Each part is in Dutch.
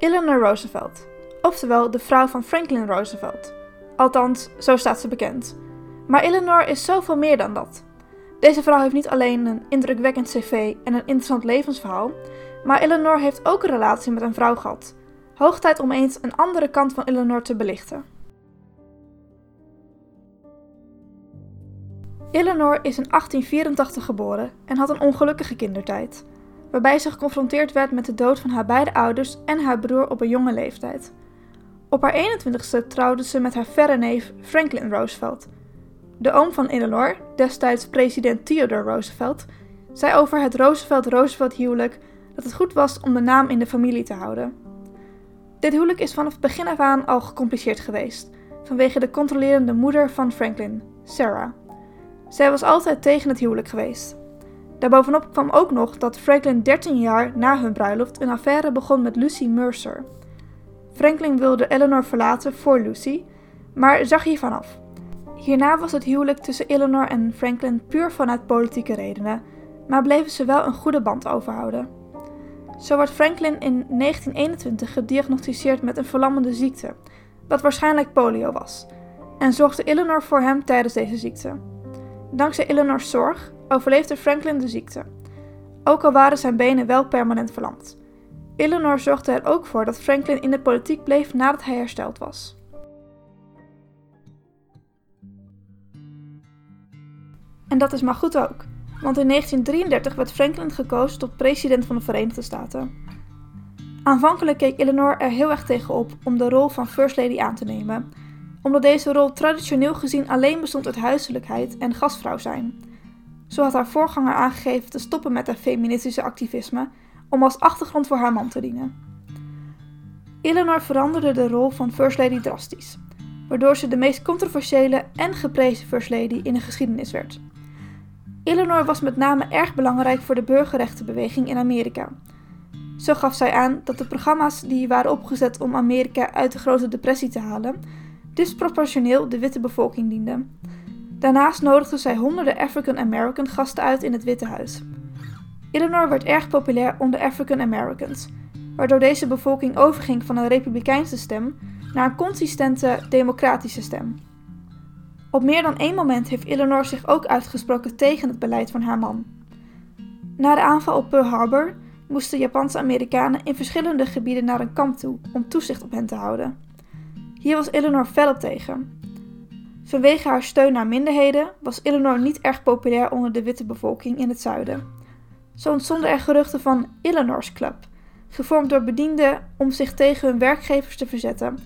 Eleanor Roosevelt, oftewel de vrouw van Franklin Roosevelt. Althans, zo staat ze bekend. Maar Eleanor is zoveel meer dan dat. Deze vrouw heeft niet alleen een indrukwekkend cv en een interessant levensverhaal, maar Eleanor heeft ook een relatie met een vrouw gehad. Hoog tijd om eens een andere kant van Eleanor te belichten. Eleanor is in 1884 geboren en had een ongelukkige kindertijd, waarbij ze geconfronteerd werd met de dood van haar beide ouders en haar broer op een jonge leeftijd. Op haar 21ste trouwde ze met haar verre neef Franklin Roosevelt. De oom van Eleanor, destijds president Theodore Roosevelt, zei over het Roosevelt-Roosevelt huwelijk dat het goed was om de naam in de familie te houden. Dit huwelijk is vanaf begin af aan al gecompliceerd geweest, vanwege de controlerende moeder van Franklin, Sarah. Zij was altijd tegen het huwelijk geweest. Daarbovenop kwam ook nog dat Franklin 13 jaar na hun bruiloft een affaire begon met Lucy Mercer. Franklin wilde Eleanor verlaten voor Lucy, maar zag hiervan af. Hierna was het huwelijk tussen Eleanor en Franklin puur vanuit politieke redenen, maar bleven ze wel een goede band overhouden. Zo werd Franklin in 1921 gediagnosticeerd met een verlammende ziekte, wat waarschijnlijk polio was, en zorgde Eleanor voor hem tijdens deze ziekte. Dankzij Eleanor's zorg overleefde Franklin de ziekte, ook al waren zijn benen wel permanent verlamd. Eleanor zorgde er ook voor dat Franklin in de politiek bleef nadat hij hersteld was. En dat is maar goed ook, want in 1933 werd Franklin gekozen tot president van de Verenigde Staten. Aanvankelijk keek Eleanor er heel erg tegenop om de rol van First Lady aan te nemen, omdat deze rol traditioneel gezien alleen bestond uit huiselijkheid en gastvrouw zijn. Zo had haar voorganger aangegeven te stoppen met haar feministische activisme om als achtergrond voor haar man te dienen. Eleanor veranderde de rol van First Lady drastisch, waardoor ze de meest controversiële en geprezen First Lady in de geschiedenis werd. Eleanor was met name erg belangrijk voor de burgerrechtenbeweging in Amerika. Zo gaf zij aan dat de programma's die waren opgezet om Amerika uit de Grote Depressie te halen, disproportioneel de witte bevolking dienden. Daarnaast nodigde zij honderden African American gasten uit in het Witte Huis. Eleanor werd erg populair onder African Americans, waardoor deze bevolking overging van een republikeinse stem naar een consistente democratische stem. Op meer dan één moment heeft Eleanor zich ook uitgesproken tegen het beleid van haar man. Na de aanval op Pearl Harbor moesten Japanse Amerikanen in verschillende gebieden naar een kamp toe om toezicht op hen te houden. Hier was Eleanor fel op tegen. Vanwege haar steun naar minderheden was Eleanor niet erg populair onder de witte bevolking in het zuiden. Zo ontstonden er geruchten van Eleanor's Club, gevormd door bedienden om zich tegen hun werkgevers te verzetten,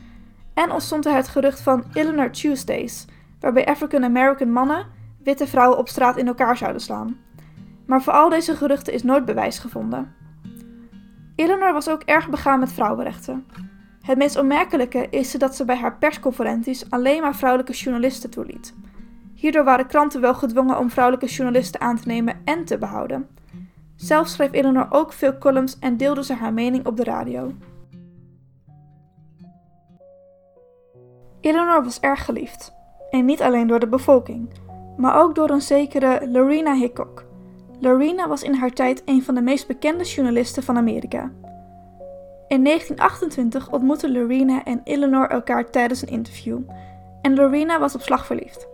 en ontstond er het gerucht van Eleanor Tuesdays, waarbij African American mannen witte vrouwen op straat in elkaar zouden slaan. Maar voor al deze geruchten is nooit bewijs gevonden. Eleanor was ook erg begaan met vrouwenrechten. Het meest opmerkelijke is dat ze bij haar persconferenties alleen maar vrouwelijke journalisten toeliet. Hierdoor waren kranten wel gedwongen om vrouwelijke journalisten aan te nemen en te behouden. Zelf schreef Eleanor ook veel columns en deelde ze haar mening op de radio. Eleanor was erg geliefd. En niet alleen door de bevolking, maar ook door een zekere Lorena Hickok. Lorena was in haar tijd een van de meest bekende journalisten van Amerika. In 1928 ontmoetten Lorena en Eleanor elkaar tijdens een interview en Lorena was op slag verliefd.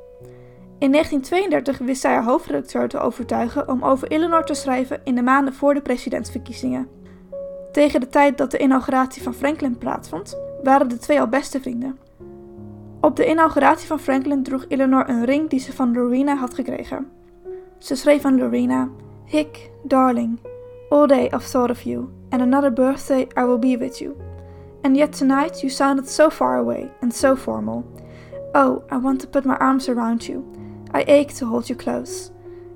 In 1932 wist zij haar hoofdredacteur te overtuigen om over Eleanor te schrijven in de maanden voor de presidentsverkiezingen. Tegen de tijd dat de inauguratie van Franklin plaatsvond, waren de twee al beste vrienden. Op de inauguratie van Franklin droeg Eleanor een ring die ze van Lorena had gekregen. Ze schreef aan Lorena: Hick, darling, all day I've thought of you, and another birthday I will be with you. And yet tonight you sounded so far away and so formal. Oh, I want to put my arms around you. I ache to hold you close.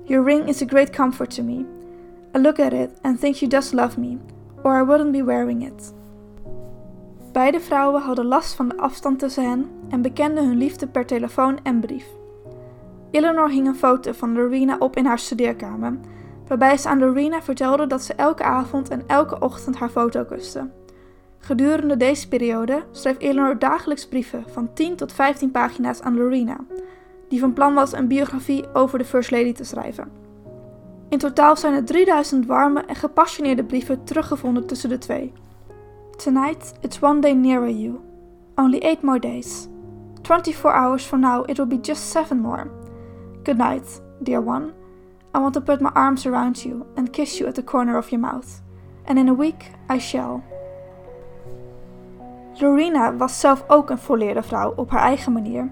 Your ring is a great comfort to me. I look at it and think you does love me, or I wouldn't be wearing it. Beide vrouwen hadden last van de afstand tussen hen en bekenden hun liefde per telefoon en brief. Eleanor hing een foto van Lorena op in haar studeerkamer, waarbij ze aan Lorena vertelde dat ze elke avond en elke ochtend haar foto kuste. Gedurende deze periode schreef Eleanor dagelijks brieven van 10 tot 15 pagina's aan Lorena, die van plan was een biografie over de First Lady te schrijven. In totaal zijn er 3000 warme en gepassioneerde brieven teruggevonden tussen de twee. Tonight it's one day nearer you. Only eight more days. 24 hours from now it will be just seven more. Good night, dear one. I want to put my arms around you and kiss you at the corner of your mouth. And in a week I shall. Lorena was zelf ook een volleerde vrouw op haar eigen manier.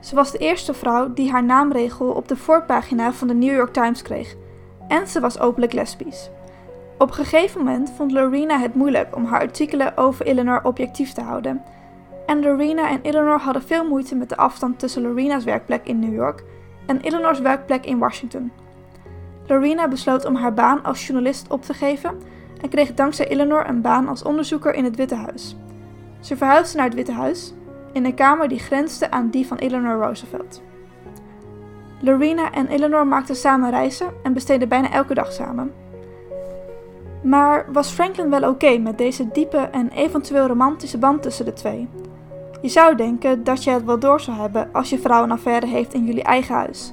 Ze was de eerste vrouw die haar naamregel op de voorpagina van de New York Times kreeg. En ze was openlijk lesbisch. Op een gegeven moment vond Lorena het moeilijk om haar artikelen over Eleanor objectief te houden. En Lorena en Eleanor hadden veel moeite met de afstand tussen Lorena's werkplek in New York en Eleanor's werkplek in Washington. Lorena besloot om haar baan als journalist op te geven en kreeg dankzij Eleanor een baan als onderzoeker in het Witte Huis. Ze verhuisde naar het Witte Huis in een kamer die grensde aan die van Eleanor Roosevelt. Lorena en Eleanor maakten samen reizen en besteedden bijna elke dag samen. Maar was Franklin wel oké met deze diepe en eventueel romantische band tussen de twee? Je zou denken dat je het wel door zou hebben als je vrouw een affaire heeft in jullie eigen huis,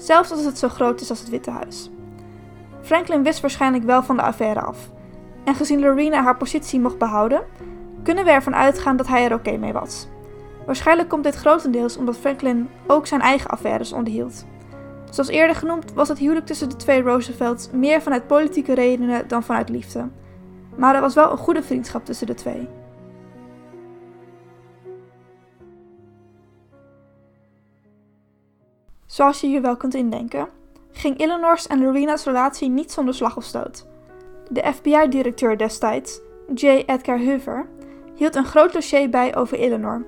zelfs als het zo groot is als het Witte Huis. Franklin wist waarschijnlijk wel van de affaire af, en gezien Lorena haar positie mocht behouden, kunnen we ervan uitgaan dat hij er oké mee was. Waarschijnlijk komt dit grotendeels omdat Franklin ook zijn eigen affaires onderhield. Zoals eerder genoemd was het huwelijk tussen de twee Roosevelts meer vanuit politieke redenen dan vanuit liefde. Maar er was wel een goede vriendschap tussen de twee. Zoals je je wel kunt indenken, ging Eleanor's en Lorena's relatie niet zonder slag of stoot. De FBI-directeur destijds, J. Edgar Hoover, hield een groot dossier bij over Eleanor.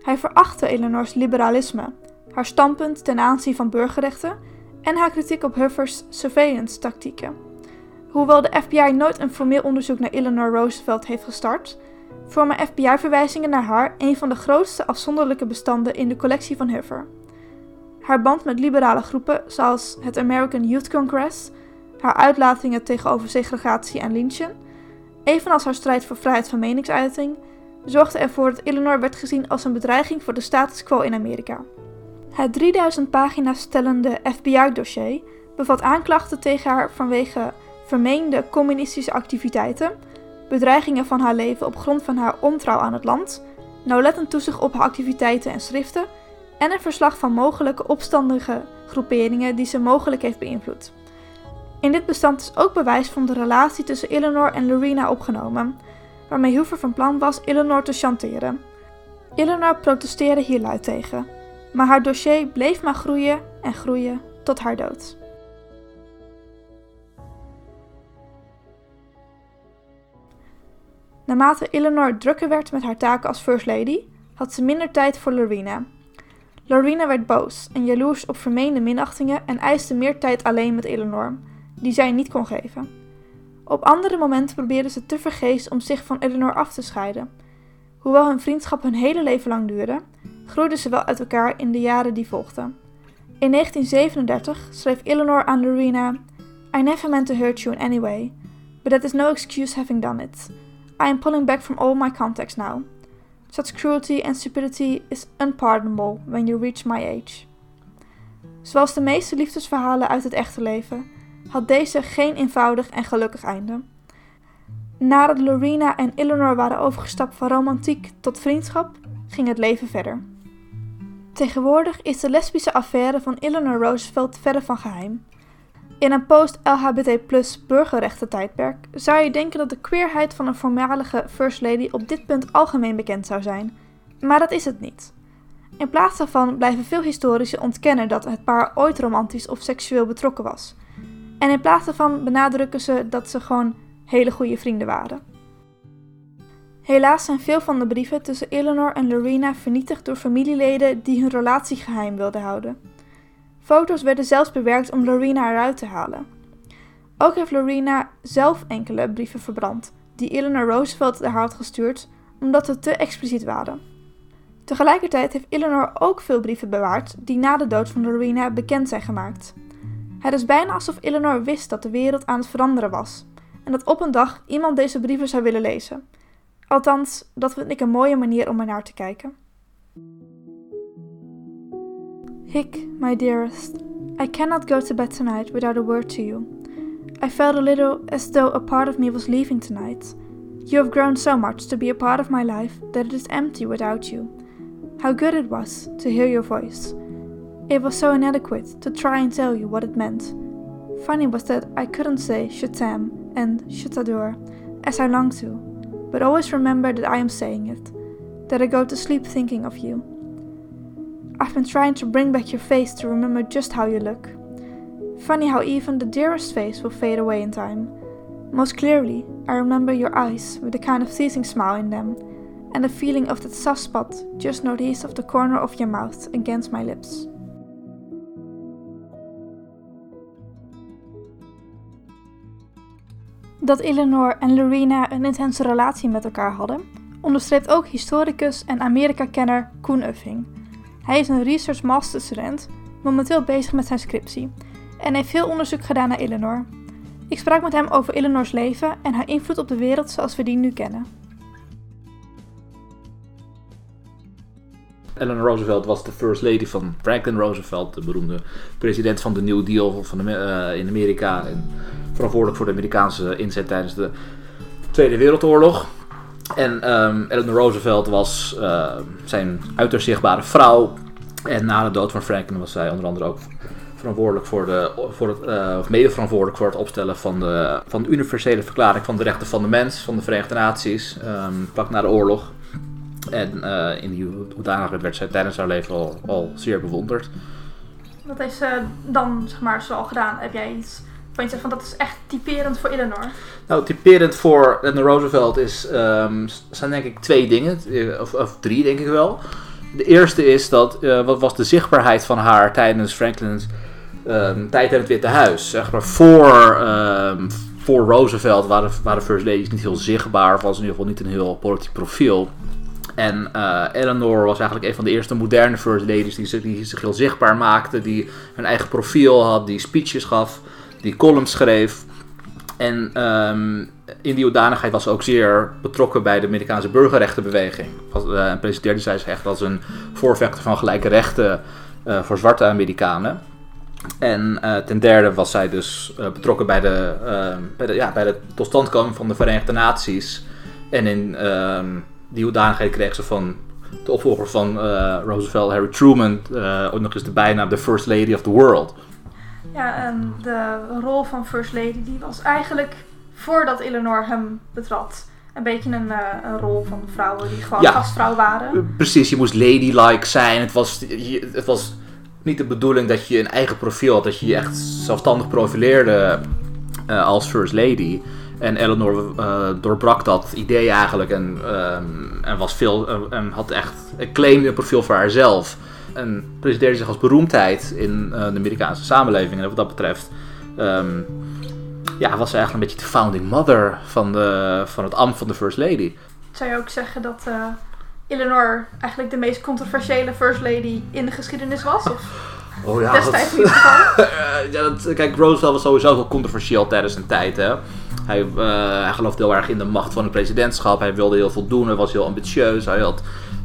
Hij verachtte Eleanor's liberalisme, haar standpunt ten aanzien van burgerrechten en haar kritiek op Hoover's surveillance-tactieken. Hoewel de FBI nooit een formeel onderzoek naar Eleanor Roosevelt heeft gestart, vormen FBI-verwijzingen naar haar een van de grootste afzonderlijke bestanden in de collectie van Hoover. Haar band met liberale groepen zoals het American Youth Congress, haar uitlatingen tegenover segregatie en lynchen, evenals haar strijd voor vrijheid van meningsuiting, zorgde ervoor dat Eleanor werd gezien als een bedreiging voor de status quo in Amerika. Het 3000 pagina's stellende FBI-dossier bevat aanklachten tegen haar vanwege vermeende communistische activiteiten, bedreigingen van haar leven op grond van haar ontrouw aan het land, nauwlettend toezicht op haar activiteiten en schriften en een verslag van mogelijke opstandige groeperingen die ze mogelijk heeft beïnvloed. In dit bestand is ook bewijs van de relatie tussen Eleanor en Lorena opgenomen, waarmee Hoover van plan was Eleanor te chanteren. Eleanor protesteerde hier luid tegen, maar haar dossier bleef maar groeien en groeien tot haar dood. Naarmate Eleanor drukker werd met haar taken als First Lady, had ze minder tijd voor Lorena. Lorena werd boos en jaloers op vermeende minachtingen en eiste meer tijd alleen met Eleanor, die zij niet kon geven. Op andere momenten probeerde ze te vergeefs om zich van Eleanor af te scheiden. Hoewel hun vriendschap hun hele leven lang duurde, groeiden ze wel uit elkaar in de jaren die volgden. In 1937 schreef Eleanor aan Lorena: I never meant to hurt you in any way, but that is no excuse having done it. I am pulling back from all my contacts now. Such cruelty and stupidity is unpardonable when you reach my age. Zoals de meeste liefdesverhalen uit het echte leven, had deze geen eenvoudig en gelukkig einde. Nadat Lorena en Eleanor waren overgestapt van romantiek tot vriendschap, ging het leven verder. Tegenwoordig is de lesbische affaire van Eleanor Roosevelt verre van geheim. In een post-LHBT plus burgerrechten-tijdperk zou je denken dat de queerheid van een voormalige First Lady op dit punt algemeen bekend zou zijn, maar dat is het niet. In plaats daarvan blijven veel historici ontkennen dat het paar ooit romantisch of seksueel betrokken was. En in plaats daarvan benadrukken ze dat ze gewoon hele goede vrienden waren. Helaas zijn veel van de brieven tussen Eleanor en Lorena vernietigd door familieleden die hun relatie geheim wilden houden. Foto's werden zelfs bewerkt om Lorena eruit te halen. Ook heeft Lorena zelf enkele brieven verbrand, die Eleanor Roosevelt haar had gestuurd, omdat ze te expliciet waren. Tegelijkertijd heeft Eleanor ook veel brieven bewaard die na de dood van Lorena bekend zijn gemaakt. Het is bijna alsof Eleanor wist dat de wereld aan het veranderen was en dat op een dag iemand deze brieven zou willen lezen. Althans, dat vind ik een mooie manier om er naar te kijken. Hick, my dearest, I cannot go to bed tonight without a word to you. I felt a little as though a part of me was leaving tonight, You have grown so much to be a part of my life that it is empty without you. How good it was to hear your voice. It was so inadequate to try and tell you what it meant. Funny was that I couldn't say t'aime and je t'adore as I longed to, but always remember that I am saying it, that I go to sleep thinking of you. I've been trying to bring back your face to remember just how you look. Funny how even the dearest face will fade away in time. Most clearly, I remember your eyes with a kind of teasing smile in them, and the feeling of that soft spot just northeast of the corner of your mouth against my lips. Dat Eleanor en Lorena een intense relatie met elkaar hadden, onderstreept ook historicus en Amerika-kenner Koen Uffing. Hij is een research masterstudent, momenteel bezig met zijn scriptie, en heeft veel onderzoek gedaan naar Eleanor. Ik sprak met hem over Eleanor's leven en haar invloed op de wereld zoals we die nu kennen. Eleanor Roosevelt was de first lady van Franklin Roosevelt, de beroemde president van de New Deal van de, uh, in Amerika. En verantwoordelijk voor de Amerikaanse inzet tijdens de Tweede Wereldoorlog. En um, Eleanor Roosevelt was uh, zijn uiterst zichtbare vrouw. En na de dood van Franklin was zij onder andere ook verantwoordelijk voor de, voor het, uh, of mede verantwoordelijk voor het opstellen van de, van de universele verklaring van de rechten van de mens van de Verenigde Naties, um, vlak na de oorlog. En uh, in die hoedanigheid werd zij tijdens haar leven al, al zeer bewonderd. Wat heeft ze dan zeg maar, zo al gedaan? Heb jij iets van je van dat is echt typerend voor Eleanor? Nou, typerend voor Eleanor Roosevelt is, um, zijn denk ik twee dingen, of, of drie denk ik wel. De eerste is dat, uh, wat was de zichtbaarheid van haar tijdens Franklin's um, tijd in het Witte Huis. Zeg maar voor, um, voor Roosevelt waren, waren First Ladies niet heel zichtbaar, of was in ieder geval niet een heel politiek profiel. En uh, Eleanor was eigenlijk een van de eerste moderne First Ladies die, die zich heel zichtbaar maakte, die een eigen profiel had, die speeches gaf, die columns schreef. En um, in die hoedanigheid was ze ook zeer betrokken bij de Amerikaanse burgerrechtenbeweging. Uh, en presenteerde zij zich echt als een voorvechter van gelijke rechten uh, voor zwarte Amerikanen. En uh, ten derde was zij dus betrokken bij de, uh, bij, ja, bij de totstandkoming van de Verenigde Naties. En in ehm, die hoedanigheid kreeg ze van de opvolger van Roosevelt, Harry Truman, ook nog eens de bijnaam de First Lady of the World. Ja, en de rol van First Lady die was eigenlijk voordat Eleanor hem betrad een beetje een, uh, een, rol van vrouwen die gewoon ja, gastvrouw waren. Precies, je moest ladylike zijn. Het was, je, het was niet de bedoeling dat je een eigen profiel had, dat je je echt zelfstandig profileerde uh, als First Lady. En Eleanor uh, doorbrak dat idee eigenlijk en, um, en was veel, en had echt, een profiel voor haarzelf. En presenteerde zich als beroemdheid in de Amerikaanse samenleving. En wat dat betreft um, ja, was ze eigenlijk een beetje de founding mother van, de, van het ambt van de First Lady. Zou je ook zeggen dat Eleanor eigenlijk de meest controversiële First Lady in de geschiedenis was? Of oh ja, destijds niet ja, dat, Kijk, Roosevelt was sowieso wel controversieel tijdens zijn tijd. Hè? Hij, uh, hij geloofde heel erg in de macht van het presidentschap. Hij wilde heel veel doen. Hij was heel ambitieus. Hij had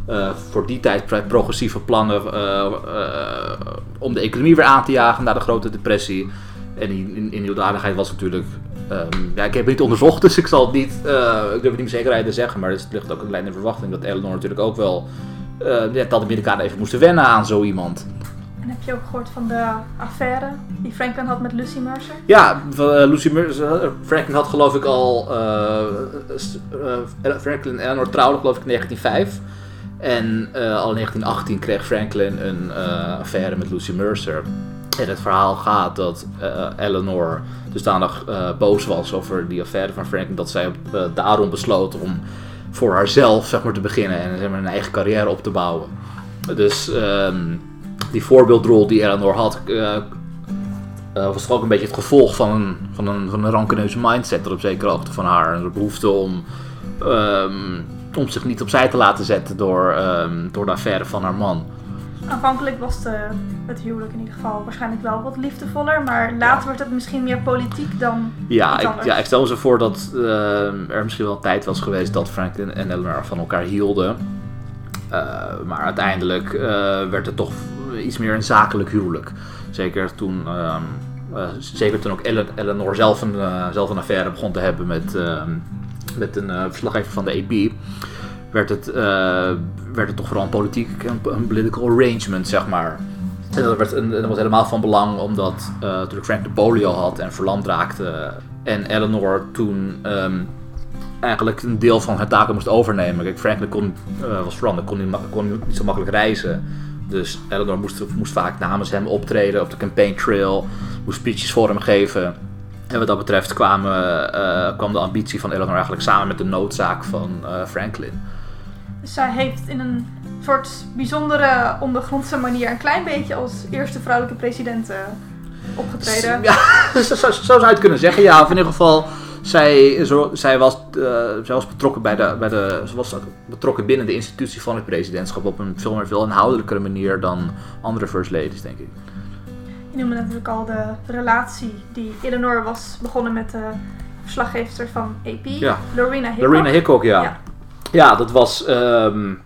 uh, voor die tijd progressieve plannen uh, om de economie weer aan te jagen na de grote depressie. En in, in, in die hoedanigheid was natuurlijk Um, ja, ik heb het niet onderzocht, dus ik zal het niet, ik durf het niet met zekerheid te zeggen, maar het ligt ook een kleine verwachting dat Eleanor natuurlijk ook wel, ja, dat de Amerikanen even moesten wennen aan zo iemand. En heb je ook gehoord van de affaire die Franklin had met Lucy Mercer? Ja, Lucy Mercer, Franklin had geloof ik al, Franklin en Eleanor trouwden geloof ik in 1905. En al in 1918 kreeg Franklin een affaire met Lucy Mercer. En het verhaal gaat dat uh, Eleanor dusdanig uh, boos was over die affaire van Franklin dat zij daarom besloot om voor haarzelf zeg maar, te beginnen en zeg maar, een eigen carrière op te bouwen. Dus um, die voorbeeldrol die Eleanor had, was ook een beetje het gevolg van een, van een, van een rankeneuze mindset er op zekere hoogte van haar. Een behoefte om, um, om zich niet opzij te laten zetten door, um, door de affaire van haar man. Aanvankelijk was de, het huwelijk in ieder geval waarschijnlijk wel wat liefdevoller, maar later wordt het misschien meer politiek dan. Ja, ik, ja ik stel me zo voor dat uh, er misschien wel een tijd was geweest dat Franklin en Eleanor van elkaar hielden. Uh, maar uiteindelijk uh, werd het toch iets meer een zakelijk huwelijk. Zeker toen, zeker toen ook Eleanor zelf een, zelf een affaire begon te hebben met, met een uh, verslaggever van de AP, werd het, uh, werd het toch vooral een politiek, een, political arrangement, zeg maar. En dat, werd, dat was helemaal van belang omdat uh, natuurlijk Frank de polio had en verlamd raakte. En Eleanor toen um, eigenlijk een deel van haar taken moest overnemen. Kijk, Franklin kon, was verlamd, kon niet, kon niet zo makkelijk reizen. Dus Eleanor moest, moest vaak namens hem optreden op de campaign trail, moest speeches voor hem geven. En wat dat betreft kwamen, uh, kwam de ambitie van Eleanor eigenlijk samen met de noodzaak van uh, Franklin. Dus zij heeft in een soort bijzondere ondergrondse manier een klein beetje als eerste vrouwelijke president opgetreden. Ja, zo, zo, zou je het kunnen zeggen. Ja, of in ieder geval, zij, zo, zij, was, uh, zij was betrokken bij de, bij de, ze was betrokken binnen de institutie van het presidentschap op een veel meer veel inhoudelijkere manier dan andere first ladies, denk ik. Noemde natuurlijk al de relatie die Eleanor was begonnen met de verslaggever van AP, ja. Lorena Hickok. Lorena Hickok, ja. Ja, ja dat was... Um,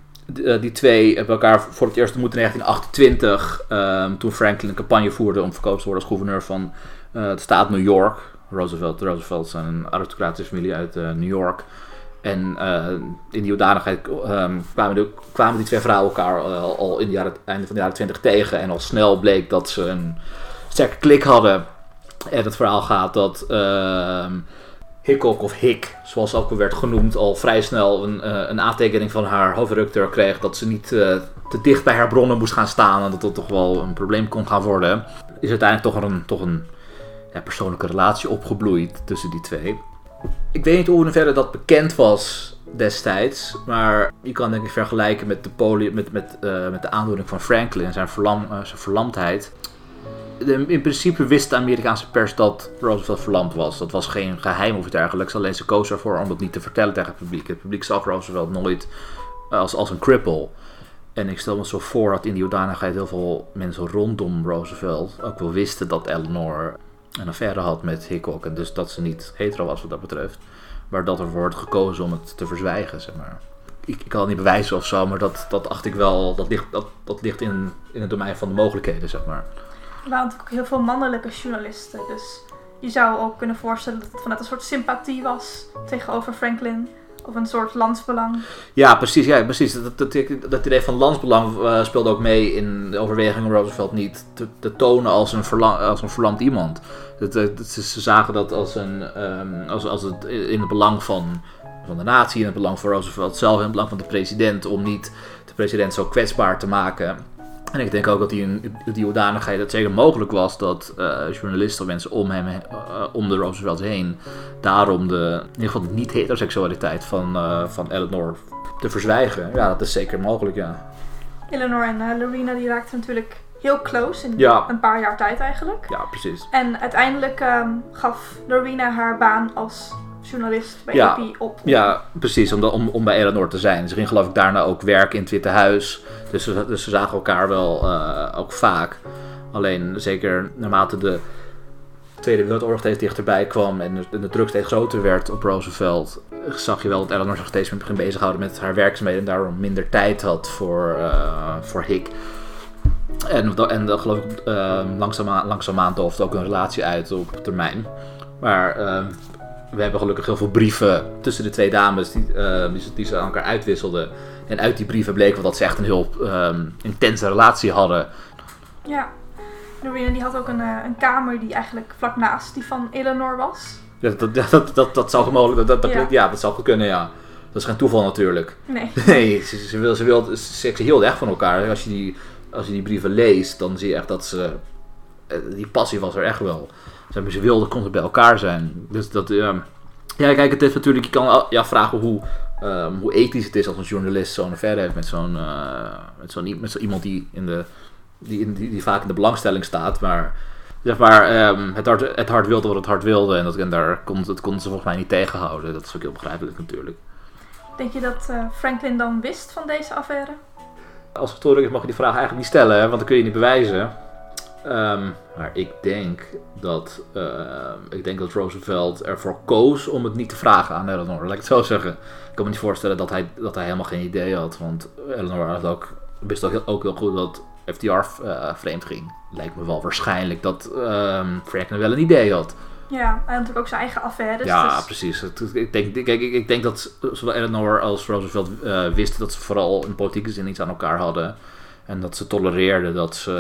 die twee hebben elkaar voor het eerst ontmoet in 1928, um, toen Franklin een campagne voerde om verkozen te worden als gouverneur van uh, de staat New York. Roosevelt, de Roosevelts zijn een aristocratische familie uit uh, New York. En uh, in die hoedanigheid um, kwamen, de, kwamen, die twee vrouwen elkaar al, al in het einde van de jaren 20 tegen. En al snel bleek dat ze een sterke klik hadden. En het verhaal gaat dat Hickok of Hick, zoals ook al werd genoemd, al vrij snel een, uh, een aantekening van haar hoofdredacteur kreeg dat ze niet uh, te dicht bij haar bronnen moest gaan staan en dat dat toch wel een probleem kon gaan worden. Is uiteindelijk toch een, toch een persoonlijke relatie opgebloeid tussen die twee. Ik weet niet hoe hoeverre dat bekend was destijds, maar je kan denk ik vergelijken met de, poli met, met, uh, met de aandoening van Franklin en zijn, verlam zijn verlamdheid in principe wist de Amerikaanse pers dat Roosevelt verlamd was. Dat was geen geheim of iets dergelijks. Alleen ze koos ervoor om dat niet te vertellen tegen het publiek. Het publiek zag Roosevelt nooit als, als een cripple. En ik stel me zo voor dat in die hoedanigheid heel veel mensen rondom Roosevelt ook wel wisten dat Eleanor een affaire had met Hickok. En dus dat ze niet hetero was wat dat betreft. Maar dat er wordt gekozen om het te verzwijgen, zeg maar. Ik, ik kan het niet bewijzen of zo, maar dat, dat acht ik wel, dat ligt, dat, dat ligt in, in het domein van de mogelijkheden, zeg maar. Waren natuurlijk ook heel veel mannelijke journalisten. Dus je zou ook kunnen voorstellen dat het vanuit een soort sympathie was tegenover Franklin. Of een soort landsbelang. Ja, precies. Ja, precies. Dat, dat, idee van landsbelang uh, speelde ook mee in de overweging om Roosevelt niet te, tonen als een, verla als een verlamd iemand. Dat, ze zagen dat als, een, um, als, als het in het belang van, van de natie, in het belang van Roosevelt zelf, in het belang van de president, om niet de president zo kwetsbaar te maken en ik denk ook dat die, in die hoedanigheid het zeker mogelijk was dat uh, journalisten of mensen om hem, uh, om de Roosevelt heen, daarom de, in ieder geval de niet-heteroseksualiteit van, uh, van Eleanor te verzwijgen. Ja, dat is zeker mogelijk, ja. Eleanor en Lorena die raakten natuurlijk heel close in ja. een paar jaar tijd eigenlijk. Ja, precies. En uiteindelijk um, gaf Lorena haar baan als journalist bij ja, op. Ja, precies, om, om, om bij Eleanor te zijn. Ze ging geloof ik daarna ook werken in het Witte Huis. Dus, dus ze zagen elkaar wel uh, ook vaak. Alleen zeker naarmate de Tweede Wereldoorlog steeds dichterbij kwam en de, de druk steeds groter werd op Roosevelt, zag je wel dat Eleanor zich steeds meer ging bezighouden met haar werkzaamheden en daarom minder tijd had voor, uh, voor Hick. En, en dat geloof ik uh, langzaamaan, langzaamaan doofde ook een relatie uit op termijn. Maar uh, we hebben gelukkig heel veel brieven tussen de twee dames die, uh, die, die, ze aan elkaar uitwisselden. En uit die brieven bleek wel dat ze echt een heel um, intense relatie hadden. Ja, Norina die had ook een, uh, een kamer die eigenlijk vlak naast die van Eleanor was. Ja, dat, dat, dat, dat, dat zou mogelijk, dat, dat, ja. ja. dat zou kunnen, ja. Dat is geen toeval natuurlijk. Nee. Nee, ze, ze, wil, ze, wil, ze, ze hield echt van elkaar. Als je, die, als je die brieven leest, dan zie je echt dat ze... Eh, die passie was er echt wel. Ze, ze wilden constant bij elkaar zijn. Dus dat, ja. Ja, kijk, het is natuurlijk, je kan ja, vragen hoe, um, hoe ethisch het is als een journalist zo'n affaire heeft met zo'n uh, met zo'n met zo iemand die, in de, die, die, die vaak in de belangstelling staat. Maar zeg maar, um, het, hart, het hart wilde wat het hart wilde en, dat, en daar kon, dat kon ze volgens mij niet tegenhouden. Dat is ook heel begrijpelijk natuurlijk. Denk je dat uh, Franklin dan wist van deze affaire? Als historicus mag je die vraag eigenlijk niet stellen, want dan kun je niet bewijzen. Um, maar ik denk dat, uh, ik denk dat Roosevelt ervoor koos om het niet te vragen aan Eleanor. Laat ik het zo zeggen. Ik kan me niet voorstellen dat hij, dat hij helemaal geen idee had. Want Eleanor had ook, wist ook heel, ook heel goed dat FDR uh, vreemd ging. Lijkt me wel waarschijnlijk dat um, Franklin wel een idee had. Ja, en natuurlijk ook zijn eigen affaires. ja, dus- precies. Ik denk, ik denk dat zowel Eleanor als Roosevelt eh, wisten dat ze vooral in politieke zin iets aan elkaar hadden. En dat ze tolereerden dat ze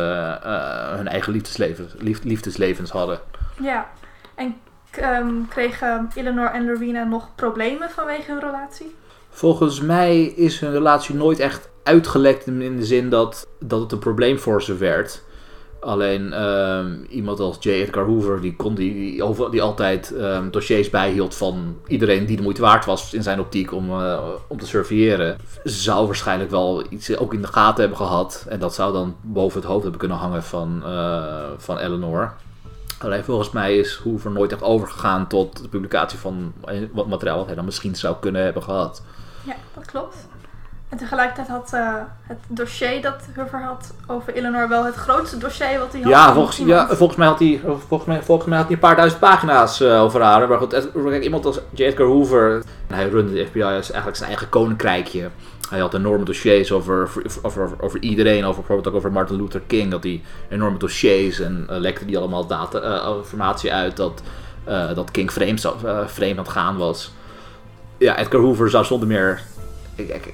eh, hun eigen liefdesleven, lief- liefdeslevens hadden. ja. En ehm, kregen Eleanor en Lorena nog problemen vanwege hun relatie? Volgens mij is hun relatie nooit echt uitgelekt in in de zin dat, dat het een probleem voor ze werd. Alleen ehm, iemand als J. Edgar Hoover, die, kon die, die, altijd ehm, dossiers bijhield van iedereen die de moeite waard was in zijn optiek om, eh, om te surveilleren, zou waarschijnlijk wel iets ook in de gaten hebben gehad. En dat zou dan boven het hoofd hebben kunnen hangen van, eh, van Eleanor. Alleen volgens mij is Hoover nooit echt overgegaan tot de publicatie van eh, wat materiaal wat hij dan misschien zou kunnen hebben gehad. Ja, dat klopt. En tegelijkertijd had eh, het dossier dat Hoover had over Eleanor wel het grootste dossier wat hij had. Ja, volgens, ja, volgens mij had hij, volgens mij, volgens mij had hij een paar duizend pagina's eh, over haar. Maar goed, Ed- kijk, iemand als J. Edgar Hoover, hij runde de FBI als eigenlijk zijn eigen koninkrijkje. Hij had enorme dossiers over, over, over, over iedereen, over bijvoorbeeld ook over Martin Luther King. Dat hij enorme dossiers en eh, lekte die allemaal data, informatie uit dat, dat King vreemd, vreemd aan het gaan was. Ja, Edgar Hoover zou zonder meer. Ik, ik,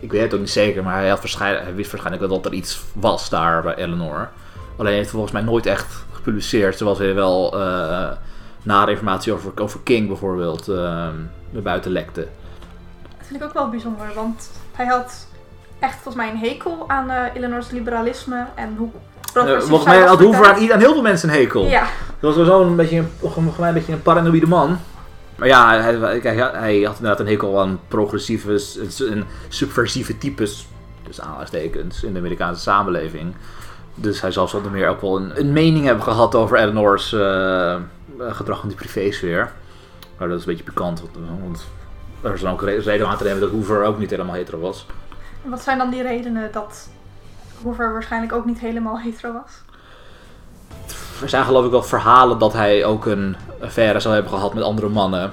ik weet het ook niet zeker, maar hij, had waarschijnlijk, hij wist waarschijnlijk wel dat er iets was daar bij Eleanor. Alleen heeft volgens mij nooit echt gepubliceerd, zoals hij wel eh nare informatie over, over King bijvoorbeeld eh, naar buiten lekte. Dat vind ik ook wel bijzonder, want hij had echt volgens mij een hekel aan eh Eleanor's liberalisme en hoe Eh, progressief volgens mij had Hoover aan, aan heel veel mensen een hekel. Ja, Dat was zo'n beetje een, beetje een paranoïde man. Maar ja, hij, hij, had inderdaad een hekel aan progressieve en subversieve types, dus aanhalingstekens, in de Amerikaanse samenleving. Dus hij zal zonder meer ook wel een, een mening hebben gehad over Eleanor's eh, gedrag in de privésfeer. Maar dat is een beetje pikant, want, want er is dan ook re- reden aan te nemen dat Hoover ook niet helemaal hetero was. en wat zijn dan die redenen dat Hoover waarschijnlijk ook niet helemaal hetero was? Er zijn geloof ik wel verhalen dat hij ook een affaire zou hebben gehad met andere mannen.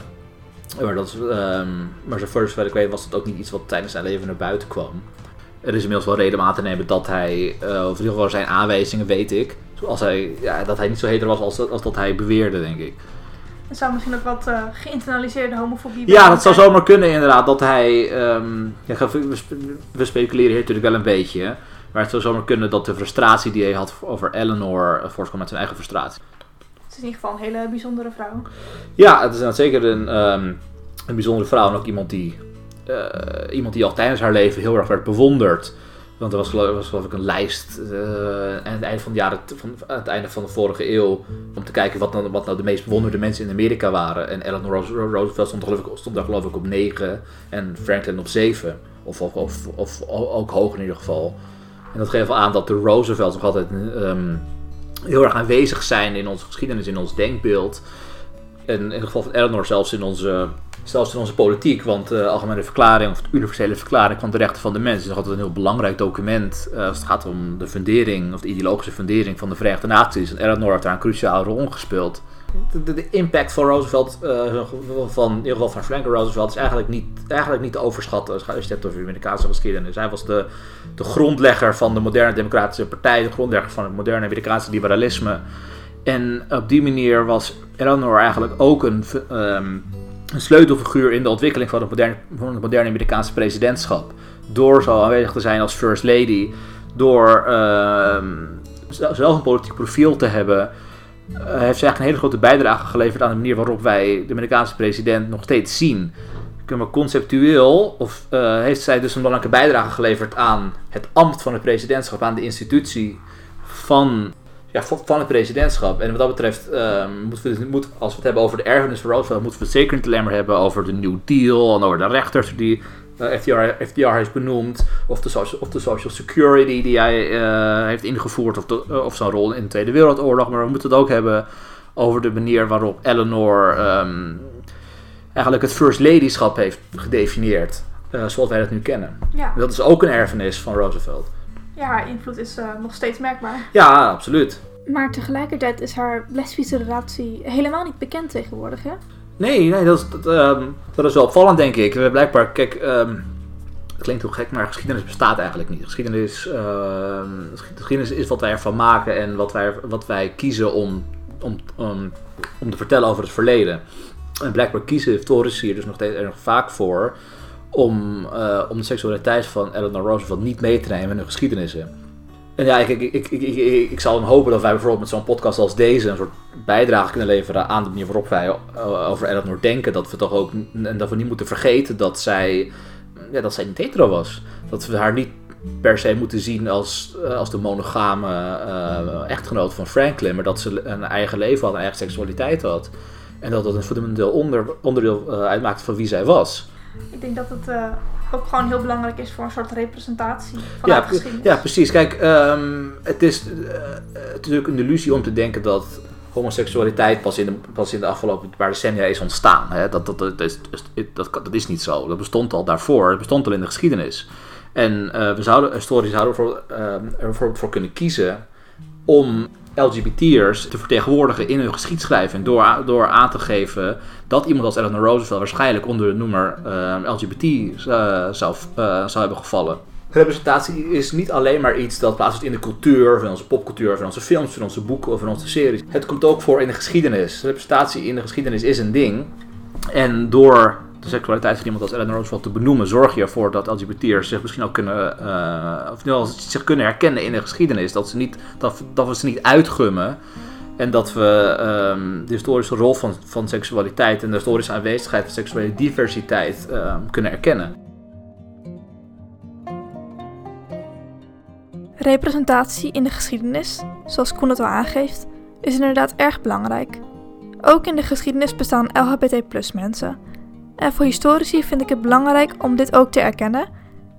Maar, dat, ehm, maar zover zover ik weet was dat ook niet iets wat tijdens zijn leven naar buiten kwam. Er is inmiddels wel reden om aan te nemen dat hij, eh, of in ieder geval zijn aanwijzingen weet ik, zoals hij, ja, dat hij niet zo hetero was als, als dat hij beweerde, denk ik. Er zou misschien ook wat eh, geïnternaliseerde homofobie Ja, dat zou zomaar kunnen inderdaad. Dat hij. ehm, ja, we, spe- we speculeren hier natuurlijk wel een beetje. Maar het zou zomaar kunnen dat de frustratie die hij had over Eleanor eh, voortkwam met zijn eigen frustratie. Het is in ieder geval een hele bijzondere vrouw. Ja, het is zeker een, ehm, een bijzondere vrouw. En ook iemand die, eh, iemand die al tijdens haar leven heel erg werd bewonderd. Want er was geloof, was geloof ik een lijst eh, aan het einde van, de jaren, van aan het einde van de vorige eeuw. Om te kijken wat nou, wat nou de meest bewonderde mensen in Amerika waren. En Eleanor Roos- Roosevelt stond, geloof ik, stond daar geloof ik op 9 en Franklin op 7. Of, of, of, of ook hoger in ieder geval. En dat geeft wel aan dat de Roosevelts nog altijd ehm, heel erg aanwezig zijn in onze geschiedenis, in ons denkbeeld. En in het geval van Eleanor zelfs in onze, zelfs in onze politiek. Want de Algemene Verklaring, of de Universele Verklaring van de Rechten van de Mens, is nog altijd een heel belangrijk document. eh, als het gaat om de fundering, of de ideologische fundering van de Verenigde Naties. En Eleanor heeft daar een cruciale rol gespeeld. De, impact van Roosevelt, eh, van, in ieder geval van Franklin Roosevelt, is eigenlijk niet, eigenlijk niet te overschatten als je het hebt over de Amerikaanse geschiedenis. Hij was de, de grondlegger van de moderne democratische partij, de grondlegger van het moderne Amerikaanse liberalisme. En op die manier was Eleanor eigenlijk ook een, ehm, een sleutelfiguur in de ontwikkeling van het, moderne, van het moderne Amerikaanse presidentschap. Door zo aanwezig te zijn als First Lady, door ehm, zelf een politiek profiel te hebben, heeft ze eigenlijk een hele grote bijdrage geleverd aan de manier waarop wij de Amerikaanse president nog steeds zien. Maar conceptueel of, eh, heeft zij dus een belangrijke bijdrage geleverd aan het ambt van het presidentschap, aan de institutie van ja, van het presidentschap. En wat dat betreft, ehm, we, moet, als we het hebben over de erfenis van Roosevelt, moeten we het zeker alleen maar hebben over de New Deal en over de rechters die eh, FDR, FDR heeft benoemd, of de, social, of de Social Security die hij eh, heeft ingevoerd, of, de, eh, of zijn rol in de Tweede Wereldoorlog. Maar we moeten het ook hebben over de manier waarop Eleanor ehm, eigenlijk het First Ladyschap heeft gedefinieerd, eh, zoals wij dat nu kennen. Ja, Dat is ook een erfenis van Roosevelt. ja haar invloed is eh, nog steeds merkbaar. Ja, absoluut. Maar tegelijkertijd is haar lesbische relatie helemaal niet bekend tegenwoordig, hè? Nee, nee dat, is, ehm, dat is wel opvallend, denk ik. We blijkbaar, kijk, ehm, het klinkt heel gek, maar geschiedenis bestaat eigenlijk niet. Geschiedenis, ehm, geschied- geschiedenis is wat wij ervan maken en wat wij, wat wij kiezen om om, om te vertellen over het verleden. En blijkbaar kiezen historici hier dus nog steeds erg vaak voor om, uh, om de seksualiteit van Eleanor Roosevelt niet mee te nemen in hun geschiedenissen. En ja, ik, ik, ik, ik, ik, zal dan hopen dat wij bijvoorbeeld met zo'n podcast als deze een soort bijdrage kunnen leveren aan de manier waarop wij uh, over Eleanor denken. Dat we toch ook, en dat we niet moeten vergeten dat zij, ja, dat zij niet hetero was. Dat we haar niet per se moeten zien als, uh, als de monogame uh, echtgenoot van Franklin, maar dat ze een eigen leven had, een eigen seksualiteit had. En dat dat een fundamenteel onder, onderdeel uh, uitmaakte van wie zij was. Ik denk dat het ook gewoon heel belangrijk is voor een soort representatie van ja, de geschiedenis. Ja, precies. Kijk, um, het is uh, natuurlijk een illusie om te denken dat homoseksualiteit pas in de, pas in de afgelopen paar decennia is ontstaan. Hè? Dat, dat, dat, is, dat, dat is niet zo. Dat bestond al daarvoor. Het bestond al in de geschiedenis. En uh, we zouden, historisch zouden ervoor, ervoor voor kunnen kiezen om LGBT'ers te vertegenwoordigen in hun geschiedschrijving. Door, door aan te geven dat iemand als Eleanor Roosevelt waarschijnlijk onder de noemer uh, LGBT uh, zou, uh, zou hebben gevallen. Representatie is niet alleen maar iets dat plaatsvindt in de cultuur, van onze popcultuur, van onze films, van onze boeken of van onze series. Het komt ook voor in de geschiedenis. Representatie in de geschiedenis is een ding. En door de seksualiteit van iemand als Eleanor Roosevelt te benoemen, zorg je ervoor dat LGBT'ers zich misschien ook kunnen, uh, of zich kunnen herkennen in de geschiedenis. Dat, ze niet, dat, dat we ze niet uitgummen. En dat we um, de historische rol van, van seksualiteit en de historische aanwezigheid van seksuele diversiteit um, kunnen erkennen. Representatie in de geschiedenis, zoals Koen het al aangeeft, is inderdaad erg belangrijk. Ook in de geschiedenis bestaan LHBT mensen en voor historici vind ik het belangrijk om dit ook te erkennen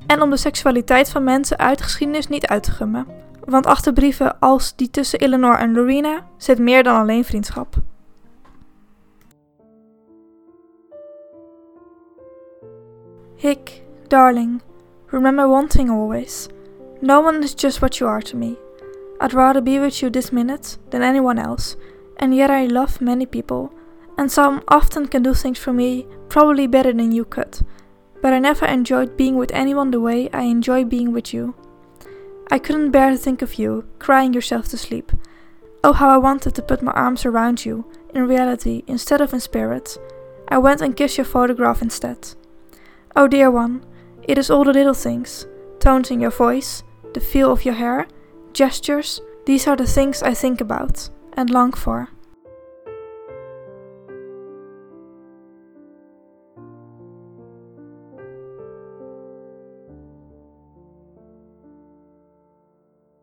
en om de seksualiteit van mensen uit de geschiedenis niet uit te gummen. Want achter brieven als die tussen Eleanor en Lorena zit meer dan alleen vriendschap. Hick, darling, remember one thing always. No one is just what you are to me. I'd rather be with you this minute than anyone else, and yet I love many people and some often can do things for me probably better than you could. But I never enjoyed being with anyone the way I enjoy being with you. I couldn't bear to think of you, crying yourself to sleep. Oh, how I wanted to put my arms around you, in reality instead of in spirit. I went and kissed your photograph instead. Oh, dear one, it is all the little things tones in your voice, the feel of your hair, gestures, these are the things I think about and long for.